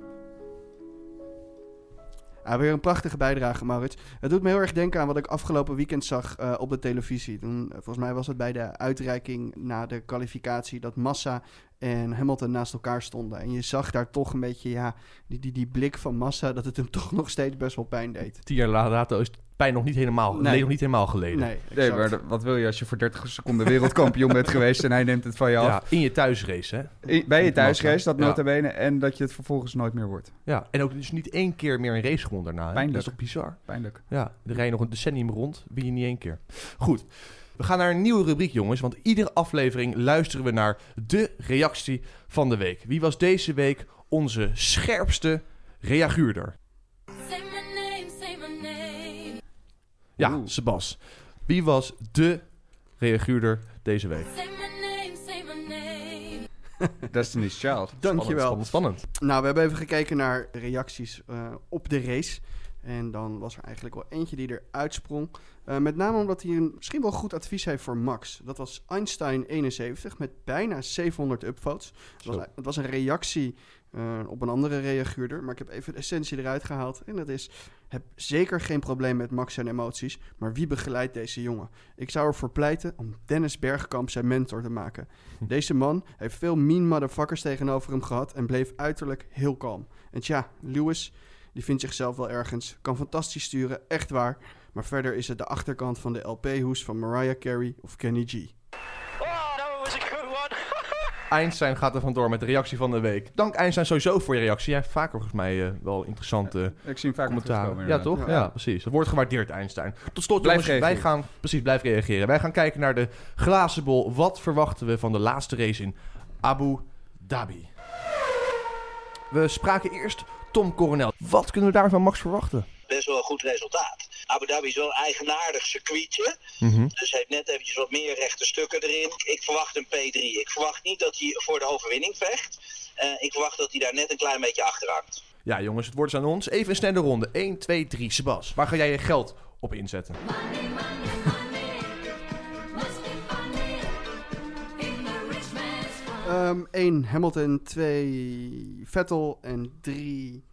Ja, weer een prachtige bijdrage, Maurits. Het doet me heel erg denken aan wat ik afgelopen weekend zag eh, op de televisie. Toen, eh, volgens mij was het bij de uitreiking na de kwalificatie dat Massa en Hamilton naast elkaar stonden. En je zag daar toch een beetje, ja, die, die, die blik van Massa, dat het hem toch nog steeds best wel pijn deed. Tien jaar later is pijn nog niet helemaal, Nee. nog niet helemaal geleden. Nee, maar wat wil je als je voor 30 seconden wereldkampioen bent geweest en hij neemt het van je af? Ja, in je thuisrace, hè? I- Bij je thuisrace, dat Ja. nota bene, en dat je het vervolgens nooit meer wordt. Ja, en ook dus niet één keer meer een race gewonnen daarna. Hè? Pijnlijk. Dat is toch bizar? Pijnlijk. Ja, dan rij je nog een decennium rond, win je niet één keer. Goed, we gaan naar een nieuwe rubriek, jongens. Want iedere aflevering luisteren we naar de reactie van de week. Wie was deze week onze scherpste reaguurder? Ja, Oeh. Sebas. Wie was de reaguurder deze week? Say my name, say my name. Destiny's Child. Dankjewel. Spannend, spannend. Nou, we hebben even gekeken naar de reacties eh, op de race. En dan was er eigenlijk wel eentje die er uitsprong. Eh, met name omdat hij een misschien wel goed advies heeft voor Max. Dat was Einstein71 met bijna 700 upvotes. Het was, het was een reactie eh, op een andere reaguurder. Maar ik heb even de essentie eruit gehaald. En dat is, heb zeker geen probleem met Max en emoties. Maar wie begeleidt deze jongen? Ik zou ervoor pleiten om Dennis Bergkamp zijn mentor te maken. Deze man heeft veel mean motherfuckers tegenover hem gehad en bleef uiterlijk heel kalm. En tja, Lewis, die vindt zichzelf wel ergens, kan fantastisch sturen, echt waar. Maar verder is het de achterkant van de LP-hoes van Mariah Carey of Kenny G. Oh, that was a good one. Einstein gaat er vandoor met de reactie van de week. Dank Einstein sowieso voor je reactie. Jij hebt vaker volgens mij eh, wel interessante Ik zie hem vaak commentaren. Ja, toch? Ja. Ja. precies. Dat wordt gewaardeerd, Einstein. Tot slot, Blijf jongens, wij gaan precies blijven reageren. Wij gaan kijken naar de glazen bol. Wat verwachten we van de laatste race in Abu Dhabi? We spraken eerst Tom Coronel. Wat kunnen we daar van Max verwachten? Best wel een goed resultaat. Abu Dhabi is wel een eigenaardig circuitje. Dus heeft net eventjes wat meer rechte stukken erin. Ik verwacht een P3. Ik verwacht niet dat hij voor de overwinning vecht. Eh, ik verwacht dat hij daar net een klein beetje achter hangt. Ja, jongens, het woord is aan ons. Even een snelle ronde. 1, 2, 3. Sebas, waar ga jij je geld op inzetten? Money, money, money. Must be funny. In the rich man's world. 1 Ehm, Hamilton, 2 Vettel en 3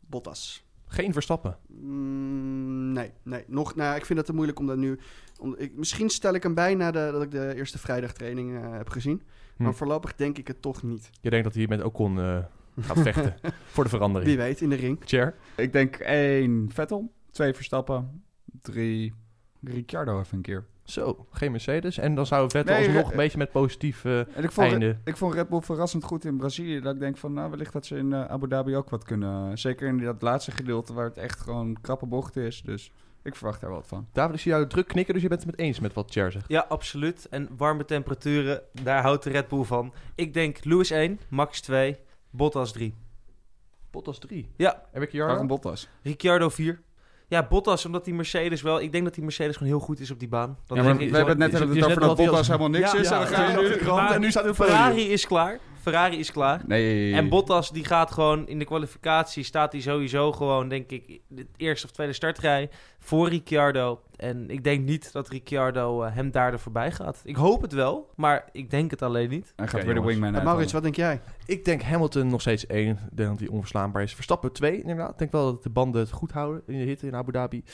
Bottas. Geen Verstappen. Mm, nee, nee. Nog, nou, ik vind het te moeilijk om dat nu... Om, ik, misschien stel ik hem bij nadat ik de eerste vrijdagtraining eh, heb gezien. Hm. Maar voorlopig denk ik het toch niet. Je denkt dat hij met Ocon eh, gaat vechten voor de verandering. Wie weet, in de ring. Chair? Ik denk één Vettel, twee Verstappen, drie Ricciardo even een keer. Zo, geen Mercedes. En dan zou Vettel Nee, alsnog eh, een beetje met positief En ik vond, einde. ik vond Red Bull verrassend goed in Brazilië. Dat ik denk van, nou, wellicht dat ze in eh, Abu Dhabi ook wat kunnen. Zeker in dat laatste gedeelte waar het echt gewoon krappe bocht is. Dus ik verwacht daar wat van. David, ik zie jou druk knikken, dus je bent het met eens met wat Chair zegt. Ja, absoluut. En warme temperaturen, daar houdt de Red Bull van. Ik denk Lewis 1, Max 2, Bottas 3. Bottas 3. Ja. En Ricciardo? Waarom Bottas? Ricciardo 4. Ja, Bottas, omdat die Mercedes wel... Ik denk dat die Mercedes gewoon heel goed is op die baan. Dat Ja, maar we hebben het net over dat Bottas helemaal niks is. en dan gaan we nu... ja. krant en nu staat Ferrari is klaar. Ferrari is klaar. Nee. En Bottas die gaat gewoon in de kwalificatie staat hij sowieso gewoon denk ik de eerste of tweede startrij voor Ricciardo. En ik denk niet dat Ricciardo eh, hem daar er voorbij gaat. Ik hoop het wel, maar ik denk het alleen niet. Hij gaat weer de wingman uit. Maurits, wat denk jij? Ik denk Hamilton nog steeds 1. Ik denk dat hij onverslaanbaar is. Verstappen 2, inderdaad. Ik denk wel dat de banden het goed houden in de hitte in Abu Dhabi.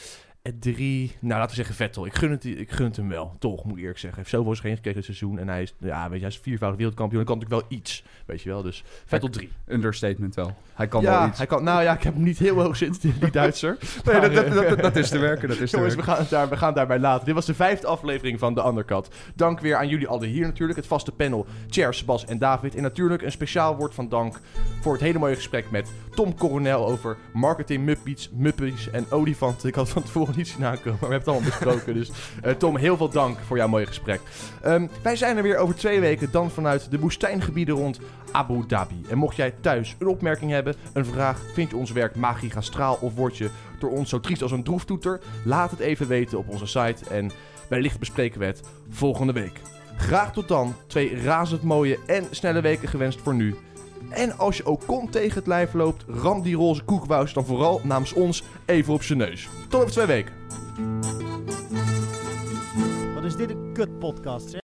3, nou laten we zeggen Vettel. Ik gun het, ik gun het hem wel, toch, moet ik eerlijk zeggen. Hij heeft zoveel geen gekregen dit seizoen. En hij is, ja, weet je, hij is viervoudig wereldkampioen. Dan kan natuurlijk wel iets, weet je wel. Dus Vettel 3. Understatement wel. Hij kan ja, wel iets. hij kan, nou ja, ik heb hem niet heel hoog zitten, die Duitser. Nee, dat, dat, Maar, dat, dat is te werken. Dat is te Jongens, we werken. gaan, daar, we gaan daarbij laten. Dit was de vijfde aflevering van De Undercut. Dank weer aan jullie allen hier natuurlijk. Het vaste panel Cher, Bas en David. En natuurlijk een speciaal woord van dank voor het hele mooie gesprek met Tom Coronel over marketing, muppies, muppies en olifanten. Ik had van tevoren niet zien aankomen, maar we hebben het allemaal besproken. Dus eh, Tom, heel veel dank voor jouw mooie gesprek. Ehm, wij zijn er weer over twee weken, dan vanuit de woestijngebieden rond Abu Dhabi. En mocht jij thuis een opmerking hebben, een vraag, vind je ons werk magistraal of word je door ons zo triest als een droeftoeter? Laat het even weten op onze site en wellicht bespreken we het volgende week. Graag tot dan, twee razend mooie en snelle weken gewenst voor nu. En als je ook kon tegen het lijf loopt, ram die roze koekwous dan vooral namens ons even op zijn neus. Tot over twee weken. Wat is dit een kut podcast, zeg.